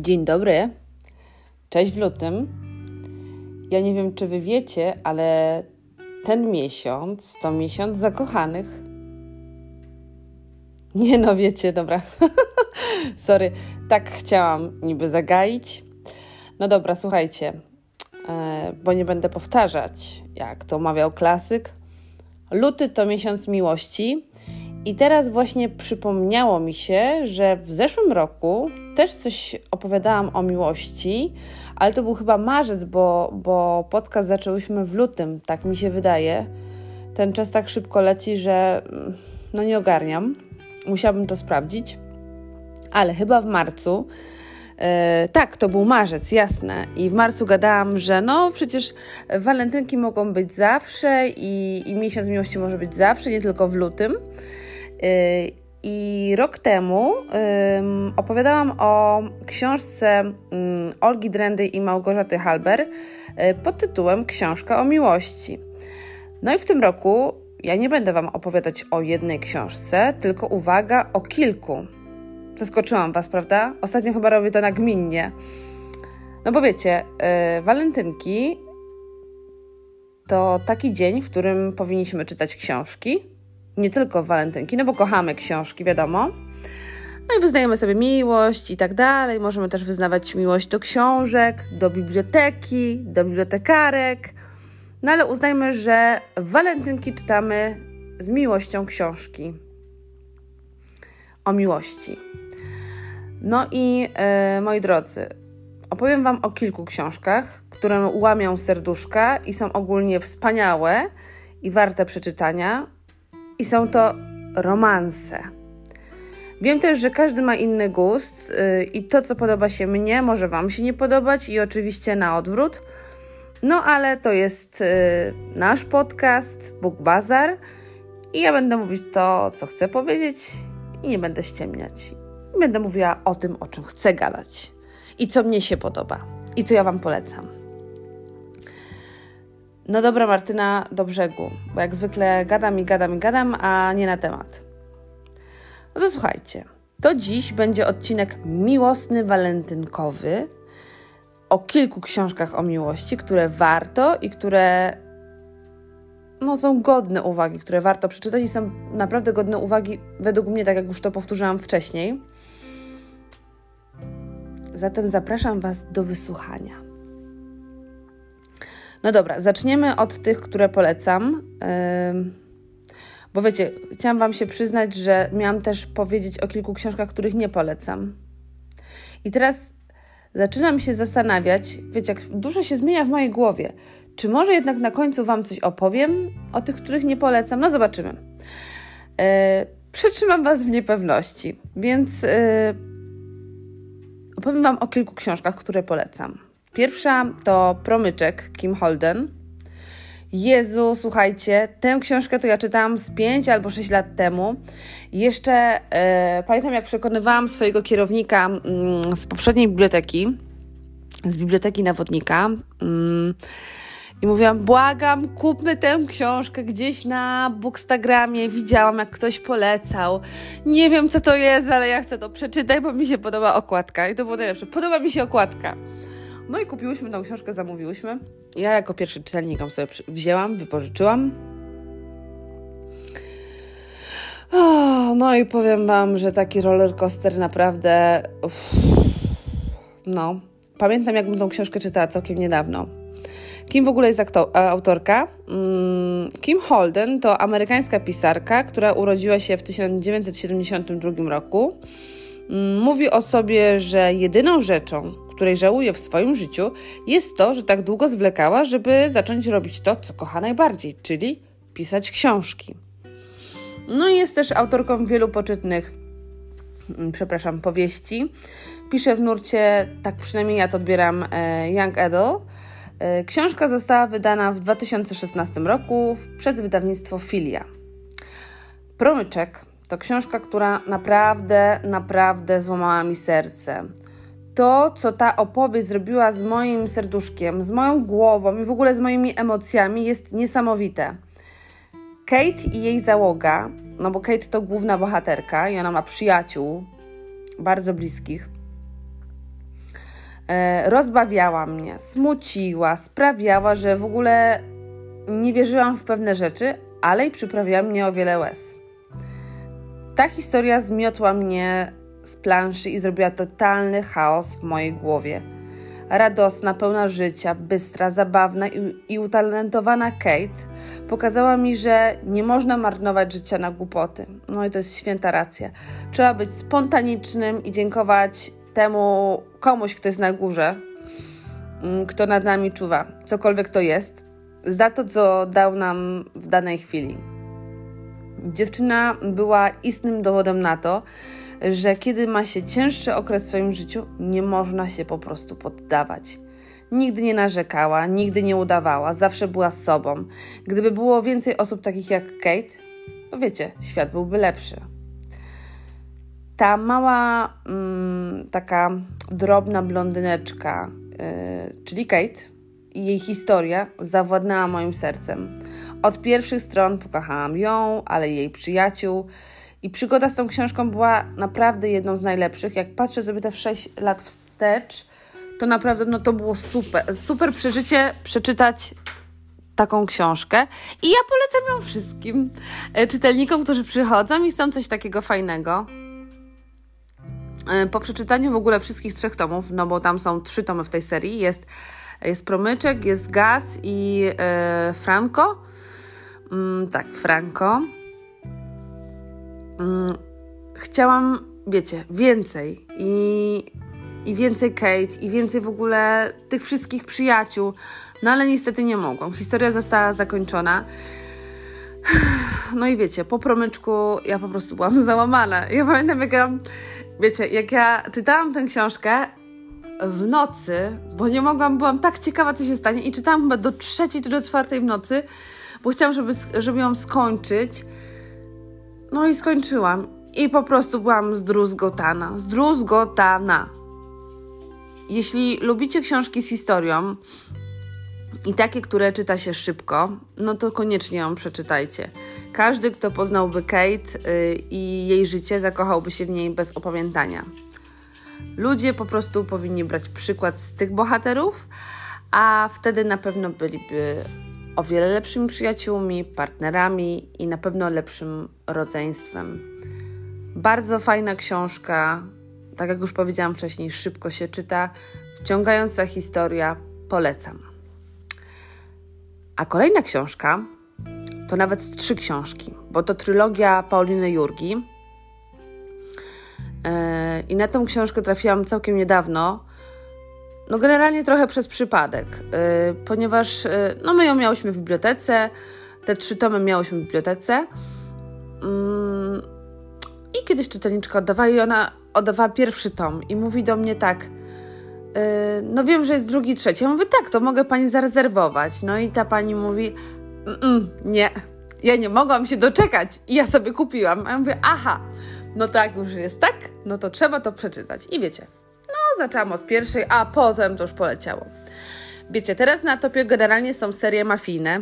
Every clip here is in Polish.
Dzień dobry. Cześć w lutym. Ja nie wiem, czy wy wiecie, ale ten miesiąc to miesiąc zakochanych. Nie no, wiecie, dobra. Sorry, tak chciałam niby zagaić. No dobra, słuchajcie, e, bo nie będę powtarzać, jak to mawiał klasyk. Luty to miesiąc miłości. I teraz właśnie przypomniało mi się, że w zeszłym roku też coś opowiadałam o miłości, ale to był chyba marzec, bo, bo podcast zaczęłyśmy w lutym, tak mi się wydaje. Ten czas tak szybko leci, że mm, no nie ogarniam. Musiałabym to sprawdzić, ale chyba w marcu. Yy, tak, to był marzec, jasne. I w marcu gadałam, że no przecież walentynki mogą być zawsze i, i miesiąc miłości może być zawsze, nie tylko w lutym. Yy, I rok temu opowiadałam o książce Olgi Drendy i Małgorzaty Halber um, pod tytułem Książka o miłości. No i w tym roku ja nie będę Wam opowiadać o jednej książce, tylko uwaga, o kilku. Zaskoczyłam Was, prawda? Ostatnio chyba robię to nagminnie. No bo wiecie, yy, walentynki to taki dzień, w którym powinniśmy czytać książki, nie tylko walentynki, no bo kochamy książki, wiadomo. No i wyznajemy sobie miłość i tak dalej. Możemy też wyznawać miłość do książek, do biblioteki, do bibliotekarek. No ale uznajmy, że walentynki czytamy z miłością książki o miłości. No i e, moi drodzy, opowiem Wam o kilku książkach, które łamią serduszka i są ogólnie wspaniałe i warte przeczytania i są to romanse. Wiem też, że każdy ma inny gust yy, i to, co podoba się mnie, może Wam się nie podobać i oczywiście na odwrót. No ale to jest yy, nasz podcast, Book Bazar i ja będę mówić to, co chcę powiedzieć i nie będę ściemniać. Będę mówiła o tym, o czym chcę gadać i co mnie się podoba i co ja Wam polecam. No dobra, Martyna, do brzegu, bo jak zwykle gadam i gadam i gadam, a nie na temat. No to słuchajcie, to dziś będzie odcinek miłosny, walentynkowy o kilku książkach o miłości, które warto i które no, są godne uwagi, które warto przeczytać i są naprawdę godne uwagi, według mnie, tak jak już to powtórzyłam wcześniej. Zatem zapraszam Was do wysłuchania. No dobra, zaczniemy od tych, które polecam. Bo wiecie, chciałam Wam się przyznać, że miałam też powiedzieć o kilku książkach, których nie polecam. I teraz zaczynam się zastanawiać, wiecie, jak dużo się zmienia w mojej głowie. Czy może jednak na końcu Wam coś opowiem o tych, których nie polecam? No zobaczymy. Yy, Was w niepewności, więc yy, opowiem Wam o kilku książkach, które polecam. Pierwsza to Promyczek Kim Holden. Jezu, słuchajcie, tę książkę to ja czytałam z 5 albo 6 lat temu. Jeszcze e, pamiętam, jak przekonywałam swojego kierownika mm, z poprzedniej biblioteki, z biblioteki nawodnika. Mm, i mówiłam, błagam, kupmy tę książkę gdzieś na Bookstagramie. Widziałam, jak ktoś polecał. Nie wiem, co to jest, ale ja chcę to przeczytać, bo mi się podoba okładka. I to było najlepsze. Podoba mi się okładka. No i kupiłyśmy tą książkę, zamówiłyśmy. Ja jako pierwszy czytelnik ją sobie wzięłam, wypożyczyłam. no i powiem Wam, że taki roller coaster naprawdę. Uff, no. Pamiętam, jakbym tą książkę czytała całkiem niedawno. Kim w ogóle jest autorka? Mm, Kim Holden to amerykańska pisarka, która urodziła się w 1972 roku. Mm, mówi o sobie, że jedyną rzeczą, której żałuje w swoim życiu, jest to, że tak długo zwlekała, żeby zacząć robić to, co kocha najbardziej, czyli pisać książki. No i jest też autorką wielu poczytnych, mm, przepraszam, powieści. Pisze w nurcie, tak przynajmniej ja to odbieram, e, Young Adult. E, książka została wydana w 2016 roku przez wydawnictwo Filia. Promyczek to książka, która naprawdę, naprawdę złamała mi serce to, co ta opowieść zrobiła z moim serduszkiem, z moją głową i w ogóle z moimi emocjami, jest niesamowite. Kate i jej załoga, no bo Kate to główna bohaterka i ona ma przyjaciół bardzo bliskich. e, rozbawiała mnie, smuciła, sprawiała, że w ogóle nie wierzyłam w pewne rzeczy, ale i przyprawiła mnie o wiele łez. Ta historia zmiotła mnie z planszy i zrobiła totalny chaos w mojej głowie. Radosna, pełna życia, bystra, zabawna i, i utalentowana Kate pokazała mi, że nie można marnować życia na głupoty. No i to jest święta racja. Trzeba być spontanicznym i dziękować temu komuś, kto jest na górze, mm, kto nad nami czuwa, cokolwiek to jest, za to, co dał nam w danej chwili. Dziewczyna była istnym dowodem na to, że kiedy ma się cięższy okres w swoim życiu, nie można się po prostu poddawać. Nigdy nie narzekała, nigdy nie udawała, zawsze była sobą. Gdyby było więcej osób takich jak Kate, to wiecie, świat byłby lepszy. Ta mała, mm, taka drobna blondyneczka, yy, czyli Kate, i jej historia zawładnęła moim sercem. Od pierwszych stron pokochałam ją, ale jej przyjaciół. I przygoda z tą książką była naprawdę jedną z najlepszych. Jak patrzę sobie te 6 lat wstecz, to naprawdę no, to było super. Super przeżycie przeczytać taką książkę. I ja polecam ją wszystkim e, czytelnikom, którzy przychodzą i chcą coś takiego fajnego. E, po przeczytaniu w ogóle wszystkich trzech tomów, no bo tam są trzy tomy w tej serii, jest, jest Promyczek, jest Gaz i e, Franco. Mm, tak, Franco. Mm, chciałam, wiecie, więcej i, i więcej Kate, i więcej w ogóle tych wszystkich przyjaciół, no ale niestety nie mogłam. Historia została zakończona. No i wiecie, po promyczku ja po prostu byłam załamana. Ja pamiętam, jak ja, wiecie, jak ja czytałam tę książkę w nocy, bo nie mogłam, byłam tak ciekawa, co się stanie i czytałam chyba do trzeciej czy do czwartej w nocy, bo chciałam, żeby, żeby ją skończyć. No i skończyłam. I po prostu byłam zdruzgotana. Zdruzgotana. Jeśli lubicie książki z historią i takie, które czyta się szybko, no to koniecznie ją przeczytajcie. Każdy, kto poznałby Kate yy, i jej życie, zakochałby się w niej bez opamiętania. Ludzie po prostu powinni brać przykład z tych bohaterów, a wtedy na pewno byliby o wiele lepszymi przyjaciółmi, partnerami i na pewno lepszym rodzeństwem. Bardzo fajna książka, tak jak już powiedziałam wcześniej, szybko się czyta, wciągająca historia, polecam. A kolejna książka to nawet trzy książki, bo to trylogia Pauliny Jurgi. Yy, I na tą książkę trafiłam całkiem niedawno no generalnie trochę przez przypadek, yy, ponieważ yy, no my ją miałyśmy w bibliotece, te trzy tomy miałyśmy w bibliotece yy, i kiedyś czytelniczka oddawała i ona oddawała pierwszy tom i mówi do mnie tak, y, no wiem, że jest drugi, trzeci. Ja mówię, tak, to mogę pani zarezerwować. No i ta pani mówi, nie, ja nie mogłam się doczekać i ja sobie kupiłam. A ja mówię, aha, no tak już jest tak, no to trzeba to przeczytać. I wiecie, zaczęłam od pierwszej, a potem to już poleciało. Wiecie, teraz na topie generalnie są serie mafijne.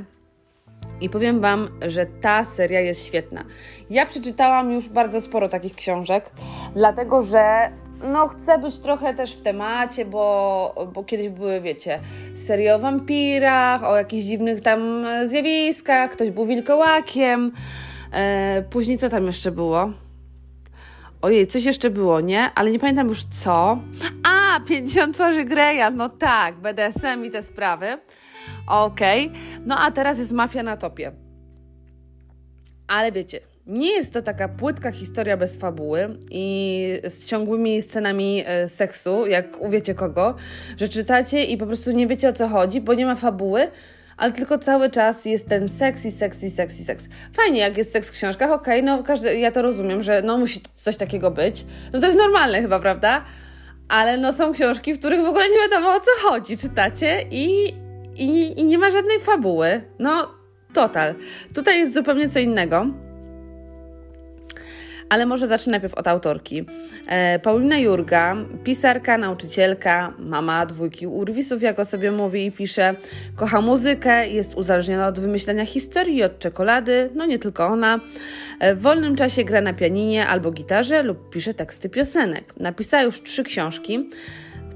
I powiem Wam, że ta seria jest świetna. Ja przeczytałam już bardzo sporo takich książek, dlatego że no chcę być trochę też w temacie, bo, bo kiedyś były, wiecie, serie o wampirach, o jakichś dziwnych tam zjawiskach, ktoś był wilkołakiem. E, później co tam jeszcze było? Ojej, coś jeszcze było, nie? Ale nie pamiętam już co. A, 50 twarzy Greya, no tak, BDSM i te sprawy. Okej, okay. no a teraz jest Mafia na topie. Ale wiecie, nie jest to taka płytka historia bez fabuły i z ciągłymi scenami e, seksu, jak uwiecie kogo, że czytacie i po prostu nie wiecie o co chodzi, bo nie ma fabuły, ale tylko cały czas jest ten seks i seks i seks i seks. Fajnie, jak jest seks w książkach, okej, okay, no każdy, ja to rozumiem, że no musi coś takiego być. No to jest normalne chyba, prawda? Ale no są książki, w których w ogóle nie wiadomo o co chodzi, czytacie i, i, i nie ma żadnej fabuły. No, total. Tutaj jest zupełnie co innego. Ale może zacznę najpierw od autorki. E, Paulina Jurga, pisarka, nauczycielka, mama dwójki urwisów, jak o sobie mówi i pisze. Kocha muzykę, jest uzależniona od wymyślenia historii i od czekolady, no nie tylko ona. E, w wolnym czasie gra na pianinie albo gitarze lub pisze teksty piosenek. Napisała już trzy książki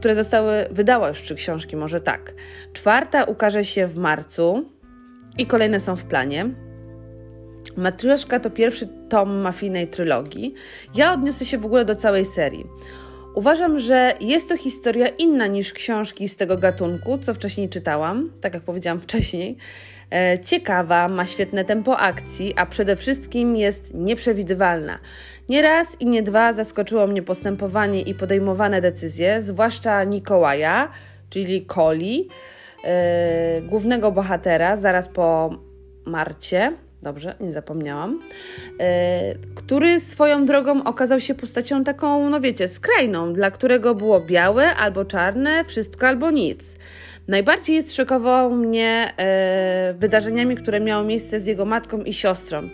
które zostały, wydała już trzy książki, może tak. Czwarta ukaże się w marcu i kolejne są w planie. Matrioszka to pierwszy tom mafijnej trylogii. Ja odniosę się w ogóle do całej serii. Uważam, że jest to historia inna niż książki z tego gatunku, co wcześniej czytałam, tak jak powiedziałam wcześniej. E, ciekawa, ma świetne tempo akcji, a przede wszystkim jest nieprzewidywalna. Nie raz i nie dwa zaskoczyło mnie postępowanie i podejmowane decyzje, zwłaszcza Nikołaja, czyli Coli, yy, głównego bohatera, zaraz po Marcie, dobrze, nie zapomniałam, yy, który swoją drogą okazał się postacią taką, no wiecie, skrajną, dla którego było białe albo czarne, wszystko albo nic. Najbardziej zszokował mnie yy, wydarzeniami, które miały miejsce z jego matką i siostrą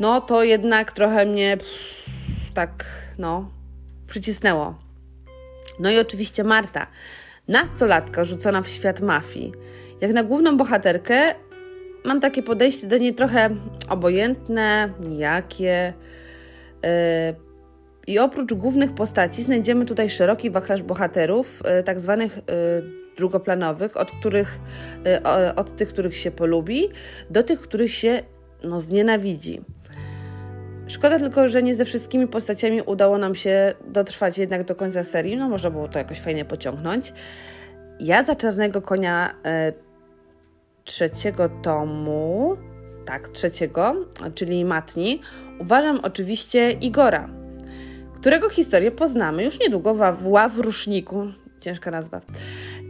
no to jednak trochę mnie pff, tak, no, przycisnęło. No i oczywiście Marta, nastolatka rzucona w świat mafii. Jak na główną bohaterkę, mam takie podejście do niej trochę obojętne, nijakie. Yy, I oprócz głównych postaci znajdziemy tutaj szeroki wachlarz bohaterów, yy, tak zwanych yy, drugoplanowych, od, których, od tych, których się polubi, do tych, których się no, znienawidzi. Szkoda tylko, że nie ze wszystkimi postaciami udało nam się dotrwać jednak do końca serii. No, można było to jakoś fajnie pociągnąć. Ja za Czarnego Konia trzeciego tomu, tak, trzeciego, czyli Matni, uważam oczywiście Igora, którego historię poznamy już niedługo w Ławruszniku. Ciężka nazwa.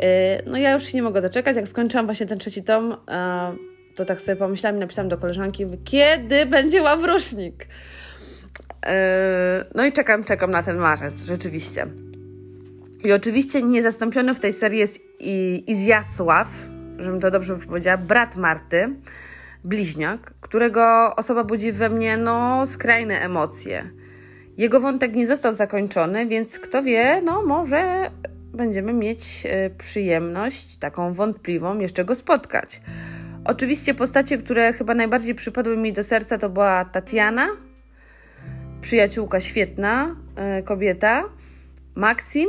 E, no ja już się nie mogę doczekać. Jak skończyłam właśnie ten trzeci tom, e, to tak sobie pomyślałam i napisałam do koleżanki, kiedy będzie ławrusznik? Yy, no i czekam, czekam na ten marzec, rzeczywiście. I oczywiście niezastąpiony w tej serii jest Izjasław, żebym to dobrze powiedziała, brat Marty, bliźniak, którego osoba budzi we mnie no skrajne emocje. Jego wątek nie został zakończony, więc kto wie, no może będziemy mieć yy, przyjemność, taką wątpliwą, jeszcze go spotkać. Oczywiście postacie, które chyba najbardziej przypadły mi do serca, to była Tatiana, przyjaciółka świetna, y, kobieta, Maksim,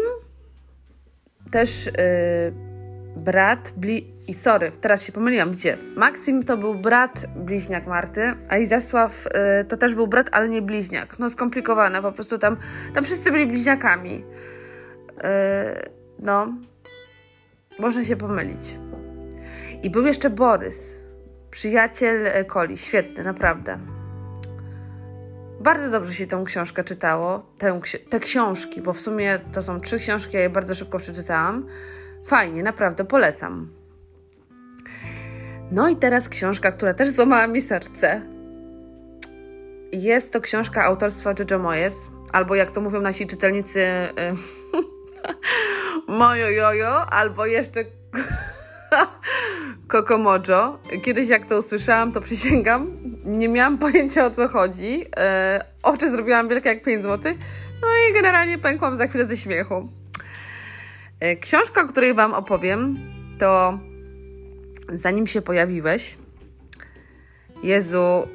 też y, brat, bli i sorry, teraz się pomyliłam, gdzie? Maksim to był brat bliźniak Marty, a Izasław y, to też był brat, ale nie bliźniak. No skomplikowane, po prostu tam, tam wszyscy byli bliźniakami. no, można się pomylić. I był jeszcze Borys, przyjaciel Koli, świetny, naprawdę. Bardzo dobrze się tą książkę czytało, tę, te książki, bo w sumie to są trzy książki, ja je bardzo szybko przeczytałam. Fajnie, naprawdę polecam. No i teraz książka, która też złamała mi serce. Jest to książka autorstwa Jojo Moyes, albo jak to mówią nasi czytelnicy, mojo jojo, albo jeszcze Kokomojo. Kiedyś jak to usłyszałam, to przysięgam, nie miałam pojęcia o co chodzi. E, oczy zrobiłam wielkie jak 5 zł. No i generalnie pękłam za chwilę ze śmiechu. E, książka, o której Wam opowiem, to Zanim się pojawiłeś. Jezu,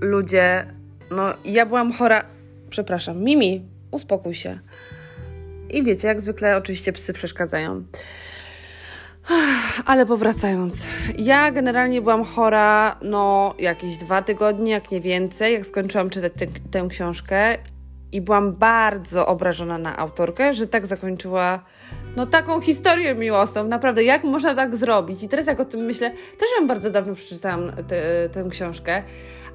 ludzie, no ja byłam chora. Przepraszam, Mimi, uspokój się. I wiecie, jak zwykle oczywiście psy przeszkadzają. Ale powracając, ja generalnie byłam chora, no, jakieś dwa tygodnie, jak nie więcej, jak skończyłam czytać te, tę książkę i byłam bardzo obrażona na autorkę, że tak zakończyła, no, taką historię miłosną. Naprawdę, jak można tak zrobić? I teraz, jak o tym myślę, też ją bardzo dawno przeczytałam te, tę książkę,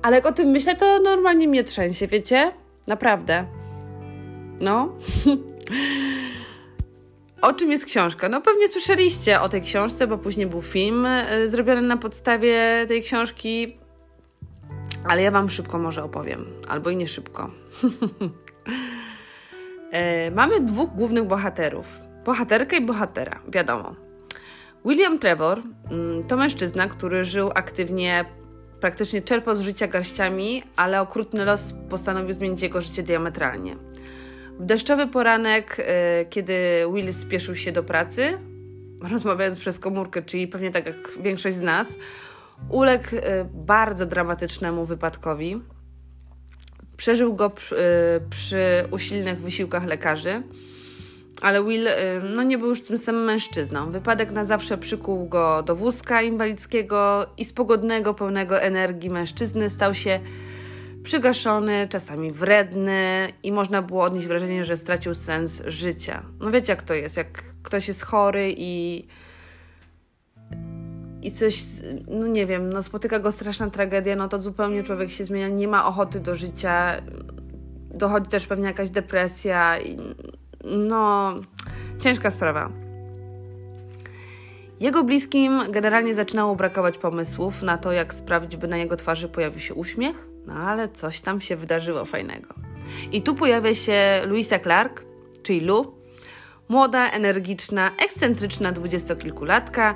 ale jak o tym myślę, to normalnie mnie trzęsie, wiecie? Naprawdę. No. O czym jest książka? No pewnie słyszeliście o tej książce, bo później był film y, zrobiony na podstawie tej książki, ale ja Wam szybko może opowiem, albo i nie szybko. e, mamy dwóch głównych bohaterów. Bohaterkę i bohatera, wiadomo. William Trevor mm, to mężczyzna, który żył aktywnie, praktycznie czerpał z życia garściami, ale okrutny los postanowił zmienić jego życie diametralnie. W deszczowy poranek, y, kiedy Will spieszył się do pracy, rozmawiając przez komórkę, czyli pewnie tak jak większość z nas, uległ y, bardzo dramatycznemu wypadkowi. Przeżył go przy, y, przy usilnych wysiłkach lekarzy. Ale Will no, nie był już tym samym mężczyzną. Wypadek na zawsze przykuł go do wózka inwalidzkiego i z pogodnego, pełnego energii mężczyzny stał się przygaszony, czasami wredny i można było odnieść wrażenie, że stracił sens życia. No wiecie jak to jest, jak ktoś jest chory i i coś, no nie wiem, no spotyka go straszna tragedia, no to zupełnie człowiek się zmienia, nie ma ochoty do życia, dochodzi też pewnie jakaś depresja, i, no ciężka sprawa. Jego bliskim generalnie zaczynało brakować pomysłów na to, jak sprawić, by na jego twarzy pojawił się uśmiech, no ale coś tam się wydarzyło fajnego. I tu pojawia się Louisa Clark, czyli Lu, młoda, energiczna, ekscentryczna dwudziestokilkulatka,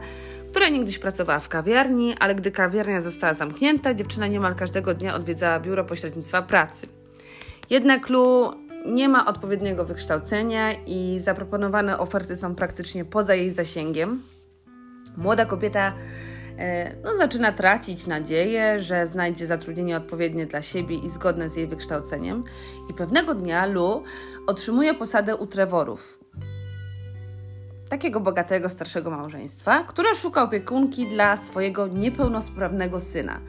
która niegdyś pracowała w kawiarni, ale gdy kawiarnia została zamknięta, dziewczyna niemal każdego dnia odwiedzała biuro pośrednictwa pracy. Jednak Lu nie ma odpowiedniego wykształcenia i zaproponowane oferty są praktycznie poza jej zasięgiem. Młoda kobieta e, no, zaczyna tracić nadzieję, że znajdzie zatrudnienie odpowiednie dla siebie i zgodne z jej wykształceniem. I pewnego dnia Lu otrzymuje posadę u Trevorów, takiego bogatego starszego małżeństwa, które szuka opiekunki dla swojego niepełnosprawnego syna.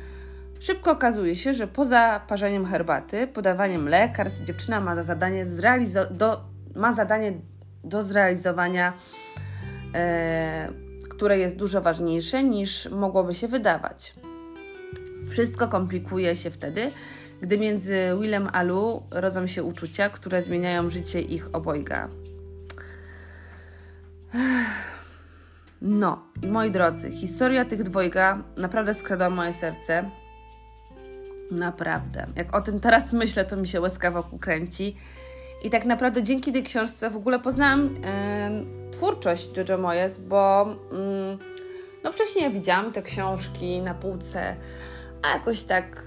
Szybko okazuje się, że poza parzeniem herbaty, podawaniem lekarstw, dziewczyna ma za zadanie, zrealizo- do, ma zadanie do zrealizowania, e, które jest dużo ważniejsze niż mogłoby się wydawać. Wszystko komplikuje się wtedy, gdy między Willem a Lu rodzą się uczucia, które zmieniają życie ich obojga. No i moi drodzy, historia tych dwojga naprawdę skradła moje serce. Naprawdę. Jak o tym teraz myślę, to mi się łezka wokół kręci. I tak naprawdę dzięki tej książce w ogóle poznałam yy, twórczość Jojo Moyes, bo yy, no wcześniej ja widziałam te książki na półce, a jakoś tak,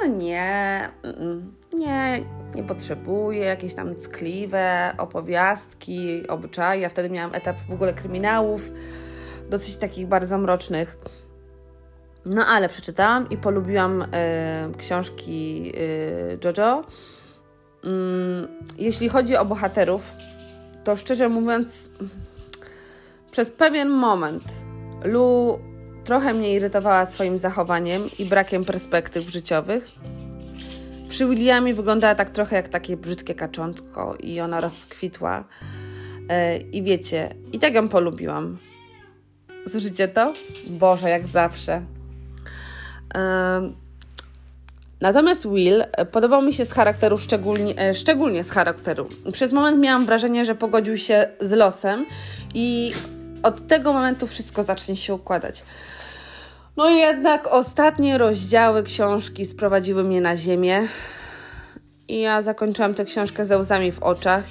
no nie, yy, nie, nie potrzebuję, jakieś tam ckliwe opowiastki, obyczaje. Ja wtedy miałam etap w ogóle kryminałów, dosyć takich bardzo mrocznych. No ale przeczytałam i polubiłam y, książki y, JoJo. Mm, jeśli chodzi o bohaterów, to szczerze mówiąc, przez pewien moment Lu trochę mnie irytowała swoim zachowaniem i brakiem perspektyw życiowych. Przy Williamie wyglądała tak trochę jak takie brzydkie kaczątko i ona rozkwitła. Y, I wiecie, i tak ją polubiłam. Słyszycie to? Boże, jak zawsze. Natomiast Will podobał mi się z charakteru, szczególnie, e, szczególnie z charakteru. Przez moment miałam wrażenie, że pogodził się z losem i od tego momentu wszystko zacznie się układać. No i jednak ostatnie rozdziały książki sprowadziły mnie na ziemię i ja zakończyłam tę książkę ze łzami w oczach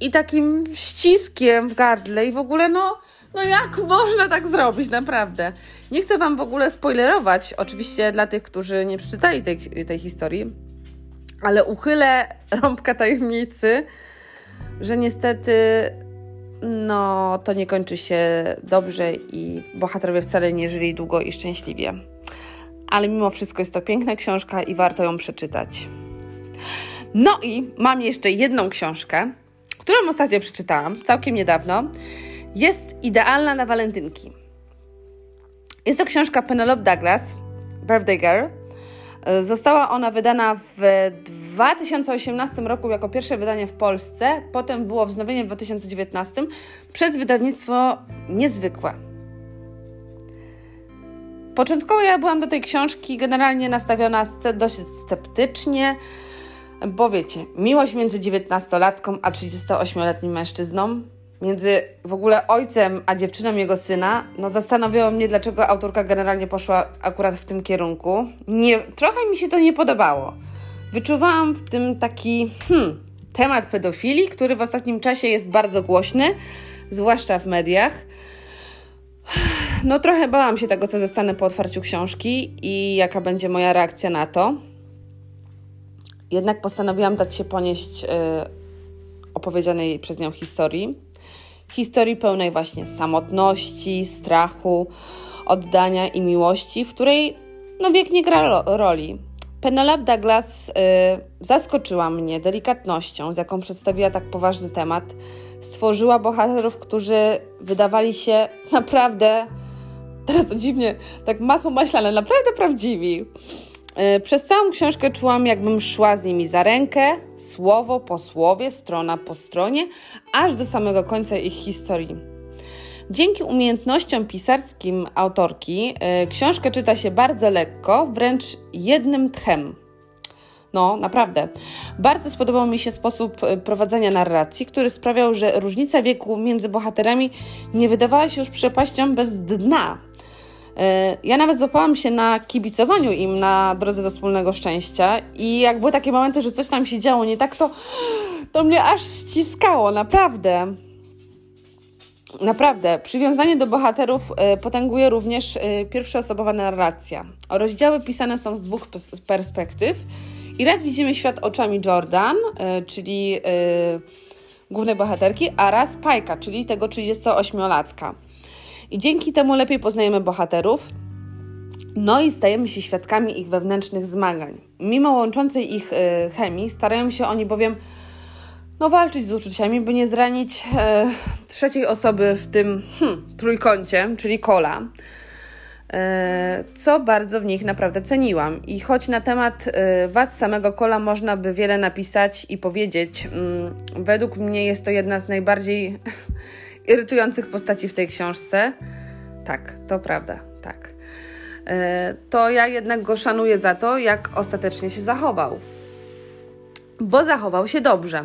i takim ściskiem w gardle i w ogóle no no jak można tak zrobić, naprawdę? Nie chcę Wam w ogóle spoilerować, oczywiście dla tych, którzy nie przeczytali tej, tej historii, ale uchylę rąbka tajemnicy, że niestety no to nie kończy się dobrze i bohaterowie wcale nie żyli długo i szczęśliwie. Ale mimo wszystko jest to piękna książka i warto ją przeczytać. No i mam jeszcze jedną książkę, którą ostatnio przeczytałam, całkiem niedawno jest idealna na walentynki. Jest to książka Penelope Douglas, Birthday Girl. Została ona wydana w 2018 roku jako pierwsze wydanie w Polsce, potem było wznowienie w 2019 przez wydawnictwo Niezwykłe. Początkowo ja byłam do tej książki generalnie nastawiona dosyć sceptycznie, bo wiecie, miłość między 19-latką a 38-letnim mężczyzną między w ogóle ojcem a dziewczyną jego syna, no zastanawiało mnie, dlaczego autorka generalnie poszła akurat w tym kierunku. Nie, trochę mi się to nie podobało. Wyczuwałam w tym taki hmm, temat pedofilii, który w ostatnim czasie jest bardzo głośny, zwłaszcza w mediach. No trochę bałam się tego, co zostanę po otwarciu książki i jaka będzie moja reakcja na to. Jednak postanowiłam dać się ponieść yy, opowiedzianej przez nią historii historii pełnej właśnie samotności, strachu, oddania i miłości, w której no wiek nie gra roli. Penelope Douglas y, zaskoczyła mnie delikatnością, z jaką przedstawiła tak poważny temat. Stworzyła bohaterów, którzy wydawali się naprawdę, teraz to dziwnie, tak masło maślane, naprawdę prawdziwi. Y, przez całą książkę czułam, jakbym szła z nimi za rękę, słowo po słowie, strona po stronie, aż do samego końca ich historii. Dzięki umiejętnościom pisarskim autorki y, książkę czyta się bardzo lekko, wręcz jednym tchem. No, naprawdę. Bardzo spodobał mi się sposób y, prowadzenia narracji, który sprawiał, że różnica wieku między bohaterami nie wydawała się już przepaścią bez dna. Y, ja nawet złapałam się na kibicowaniu im na drodze do wspólnego szczęścia i jak były takie momenty, że coś tam się działo nie tak, to, to mnie aż ściskało, naprawdę. Naprawdę, przywiązanie do bohaterów y, potęguje również y, pierwszoosobowa narracja. Rozdziały pisane są z dwóch perspektyw i raz widzimy świat oczami Jordan, czyli głównej bohaterki, a raz Pajka, czyli tego 38-latka. I dzięki temu lepiej poznajemy bohaterów, no i stajemy się świadkami ich wewnętrznych zmagań. Mimo łączącej ich chemii, starają się oni bowiem no, walczyć z uczuciami, by nie zranić e, trzeciej osoby w tym hmm, trójkącie, czyli kola. E, co bardzo w nich naprawdę ceniłam. I choć na temat e, wad samego kola można by wiele napisać i powiedzieć, mm, według mnie jest to jedna z najbardziej irytujących postaci w tej książce. Tak, to prawda, tak. E, to ja jednak go szanuję za to, jak ostatecznie się zachował. Bo zachował się dobrze.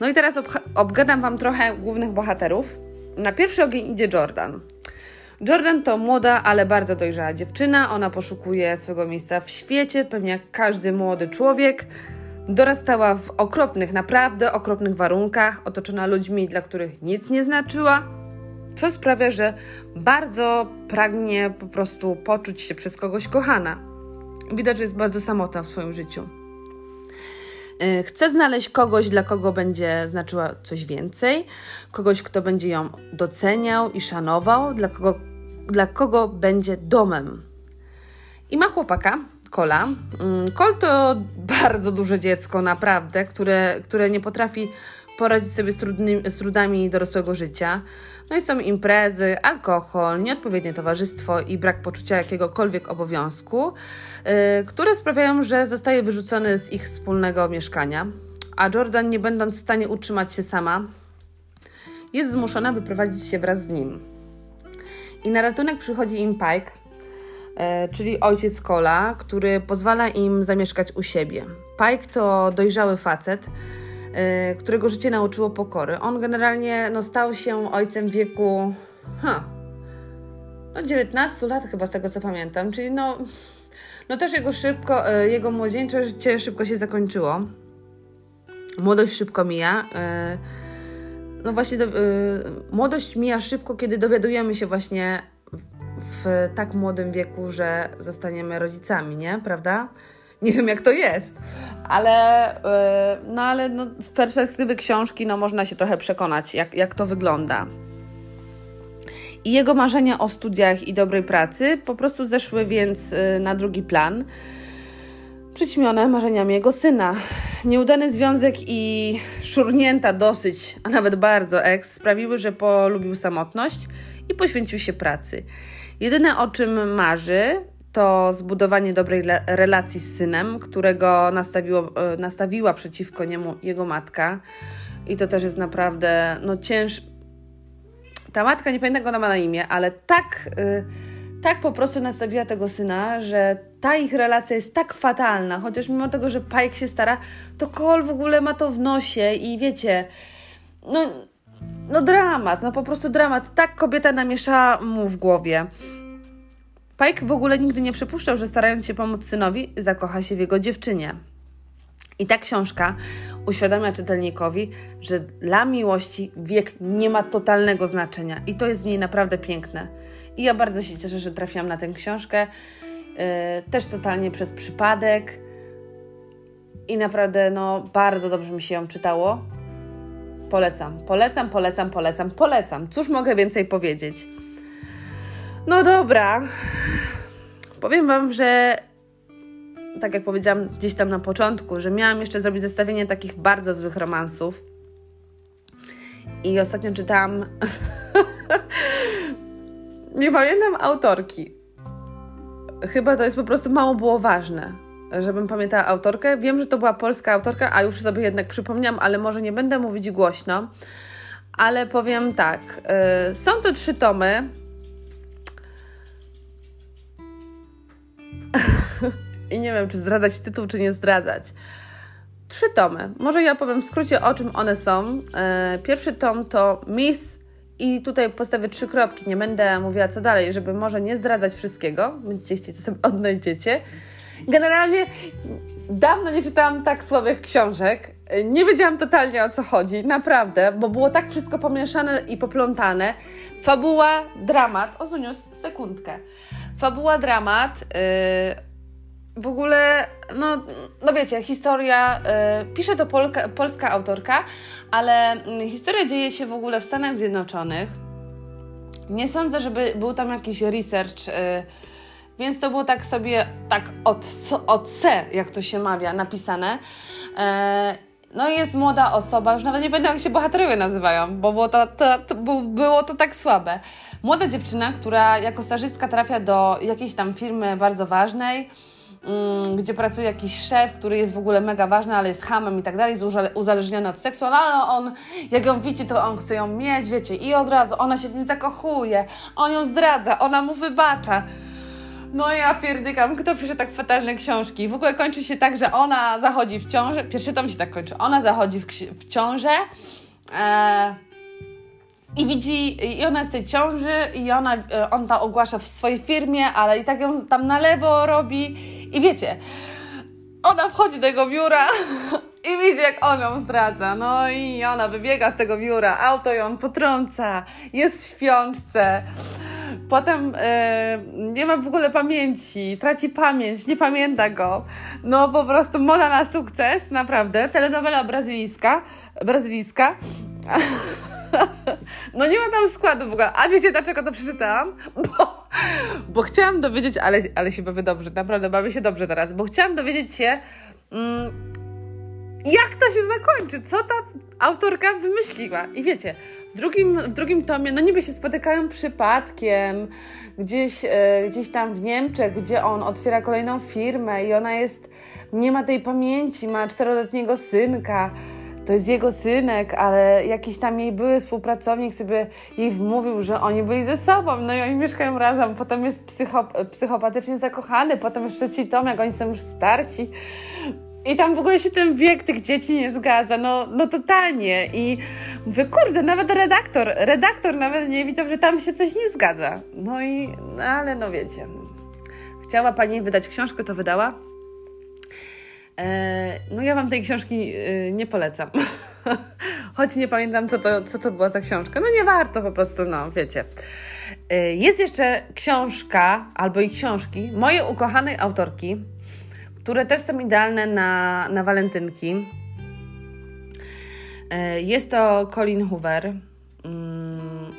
No i teraz obgadam Wam trochę głównych bohaterów. Na pierwszy ogień idzie Jordan. Jordan to młoda, ale bardzo dojrzała dziewczyna. Ona poszukuje swego miejsca w świecie, pewnie jak każdy młody człowiek. Dorastała w okropnych, naprawdę okropnych warunkach, otoczona ludźmi, dla których nic nie znaczyła, co sprawia, że bardzo pragnie po prostu poczuć się przez kogoś kochana. Widać, że jest bardzo samotna w swoim życiu. Y, chcę znaleźć kogoś, dla kogo będzie znaczyła coś więcej, kogoś, kto będzie ją doceniał i szanował, dla kogo, dla kogo będzie domem. I ma chłopaka, Kola. Kol mm, to bardzo duże dziecko, naprawdę, które, które nie potrafi poradzić sobie z, trudnymi, z trudami dorosłego życia. No i są imprezy, alkohol, nieodpowiednie towarzystwo i brak poczucia jakiegokolwiek obowiązku, yy, które sprawiają, że zostaje wyrzucony z ich wspólnego mieszkania. A Jordan, nie będąc w stanie utrzymać się sama, jest zmuszona wyprowadzić się wraz z nim. I na ratunek przychodzi im Pike, czyli ojciec Kola, który pozwala im zamieszkać u siebie. Pike to dojrzały facet, Y, którego życie nauczyło pokory. On generalnie no, stał się ojcem wieku ha, no 19 lat chyba z tego co pamiętam, czyli no, no też jego szybko, y, jego młodzieńcze życie szybko się zakończyło. Młodość szybko mija. No właśnie, do, młodość mija szybko, kiedy dowiadujemy się właśnie w tak młodym wieku, że zostaniemy rodzicami, nie? Prawda? Nie wiem, jak to jest, ale, yy, no, ale no, z perspektywy książki no, można się trochę przekonać, jak, jak to wygląda. I jego marzenia o studiach i dobrej pracy po prostu zeszły więc yy, na drugi plan, przyćmione marzeniami jego syna. Nieudany związek i szurnięta dosyć, a nawet bardzo eks sprawiły, że polubił samotność i poświęcił się pracy. Jedyne o czym marzy, to zbudowanie dobrej relacji z synem, którego nastawiło, e, nastawiła przeciwko niemu jego matka. I to też jest naprawdę no, cięż. Ta matka, nie pamiętam, ma na imię, ale tak, yy, tak po prostu nastawiła tego syna, że ta ich relacja jest tak fatalna, chociaż mimo tego, że Pike się stara, to Cole w ogóle ma to w nosie i wiecie, no, no dramat, no po prostu dramat. Tak kobieta namieszała mu w głowie. Pike w ogóle nigdy nie przypuszczał, że starając się pomóc synowi, zakocha się w jego dziewczynie. I ta książka uświadamia czytelnikowi, że dla miłości wiek nie ma totalnego znaczenia i to jest w niej naprawdę piękne. I ja bardzo się cieszę, że trafiłam na tę książkę, yy, też totalnie przez przypadek i naprawdę no, bardzo dobrze mi się ją czytało. Polecam, polecam, polecam, polecam, polecam. Cóż mogę więcej powiedzieć? No dobra. Powiem Wam, że tak jak powiedziałam gdzieś tam na początku, że miałam jeszcze zrobić zestawienie takich bardzo złych romansów. I ostatnio czytałam. nie pamiętam autorki. Chyba to jest po prostu mało było ważne, żebym pamiętała autorkę. Wiem, że to była polska autorka, a już sobie jednak przypomniałam, ale może nie będę mówić głośno. Ale powiem tak. Yy, są to trzy tomy. I nie wiem, czy zdradzać tytuł, czy nie zdradzać. Trzy tomy. Może ja powiem w skrócie, o czym one są. E, pierwszy tom to Miss i tutaj postawię trzy kropki. Nie będę mówiła co dalej, żeby może nie zdradzać wszystkiego. Będziecie chcieć, to sobie odnajdziecie. Generalnie dawno nie czytałam tak słabych książek. Nie wiedziałam totalnie o co chodzi, naprawdę, bo było tak wszystko pomieszane i poplątane. Fabuła, dramat. O, sekundkę. Fabuła, dramat. Yy, w ogóle, no, no wiecie, historia, y, pisze to Polka, polska autorka, ale y, historia dzieje się w ogóle w Stanach Zjednoczonych. Nie sądzę, żeby był tam jakiś research, y, więc to było tak sobie, tak od, od C, jak to się mawia, napisane. E, no i jest młoda osoba, już nawet nie będę jak się bohaterowie nazywają, bo było to, to, to, było to tak słabe. Młoda dziewczyna, która jako stażystka trafia do jakiejś tam firmy bardzo ważnej, Mm, gdzie pracuje jakiś szef, który jest w ogóle mega ważny, ale jest hamem i tak dalej, jest uzależniony od seksu, ale on, jak ją widzi, to on chce ją mieć, wiecie, i od razu ona się w nim zakochuje, on ją zdradza, ona mu wybacza. No ja pierdykam, kto pisze tak fatalne książki. W ogóle kończy się tak, że ona zachodzi w ciążę, pierwszy tom się tak kończy, ona zachodzi w, w ciążę, e, i widzi, i ona jest w tej ciąży, i ona, e, on to ogłasza w swojej firmie, ale i tak ją tam na lewo robi. I wiecie, ona wchodzi do jego biura i widzi, jak on ją zdradza. No i ona wybiega z tego biura, auto ją potrąca, jest w śpiączce. Potem yy, nie ma w ogóle pamięci, traci pamięć, nie pamięta go. No po prostu moda na sukces, naprawdę. Telenowela brazylijska. brazylijska. No nie ma tam składu w ogóle. A wiecie dlaczego to przeczytałam? Bo, bo chciałam dowiedzieć, ale, ale się bawię dobrze, naprawdę bawię się dobrze teraz, bo chciałam dowiedzieć się, mm, jak to się zakończy, co ta autorka wymyśliła. I wiecie, w drugim, w drugim tomie, no niby się spotykają przypadkiem, gdzieś, e, gdzieś tam w Niemczech, gdzie on otwiera kolejną firmę i ona jest, nie ma tej pamięci, ma czteroletniego synka. To jest jego synek, ale jakiś tam jej były współpracownik sobie jej wmówił, że oni byli ze sobą, no i oni mieszkają razem, potem jest psychop psychopatycznie zakochany, potem jeszcze ci tom, jak oni są już starsi. I tam w ogóle się ten wiek tych dzieci nie zgadza, no, no totalnie. I mówię, kurde, nawet redaktor, redaktor nawet nie widział, że tam się coś nie zgadza. No i, no, ale no wiecie, chciała pani wydać książkę, to wydała. E, no ja Wam tej książki e, nie polecam. Choć nie pamiętam, co to, co to była za książka. No nie warto po prostu, no wiecie. E, jest jeszcze książka, albo i książki mojej ukochanej autorki, które też są idealne na, na walentynki. Jest to Colin Hoover. Mm,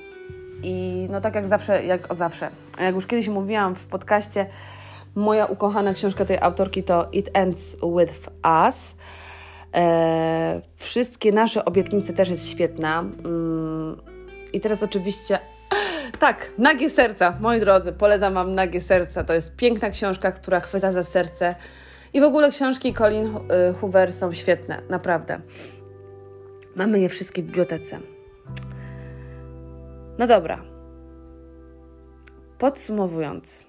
I no tak jak zawsze, jak o zawsze, jak już kiedyś mówiłam w podcaście, Moja ukochana książka tej autorki to It Ends With Us. E, wszystkie nasze obietnice też jest świetna. Mm, I teraz oczywiście. Tak, Nagie Serca, moi drodzy, polecam Wam Nagie Serca. To jest piękna książka, która chwyta za serce. I w ogóle książki Colin y, Hoover są świetne, naprawdę. Mamy je wszystkie w bibliotece. No dobra. Podsumowując,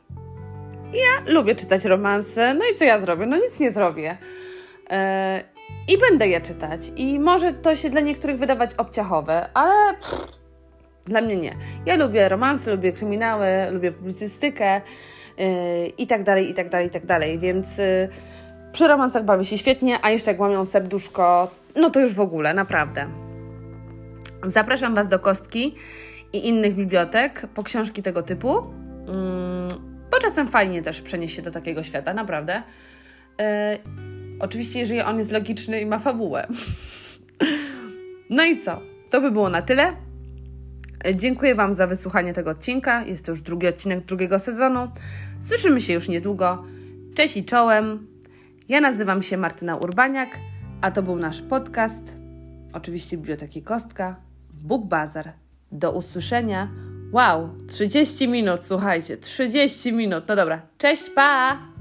ja lubię czytać romanse, no i co ja zrobię? No nic nie zrobię. Yy, I będę je czytać. I może to się dla niektórych wydawać obciachowe, ale pff, dla mnie nie. Ja lubię romanse, lubię kryminały, lubię publicystykę i tak dalej, i tak dalej, i tak dalej. Więc yy, przy romansach bawię się świetnie, a jeszcze jak łamią serduszko, no to już w ogóle, naprawdę. Zapraszam Was do Kostki i innych bibliotek po książki tego typu. Yy bo czasem fajnie też przenieść się do takiego świata, naprawdę. Yy, oczywiście, jeżeli on jest logiczny i ma fabułę. no i co? To by było na tyle. Dziękuję Wam za wysłuchanie tego odcinka. Jest to już drugi odcinek drugiego sezonu. Słyszymy się już niedługo. Cześć i czołem. Ja nazywam się Martyna Urbaniak, a to był nasz podcast, oczywiście Biblioteki Kostka, Book Bazar. Do usłyszenia. Wow, 30 minut, słuchajcie, 30 minut. No dobra, cześć, pa!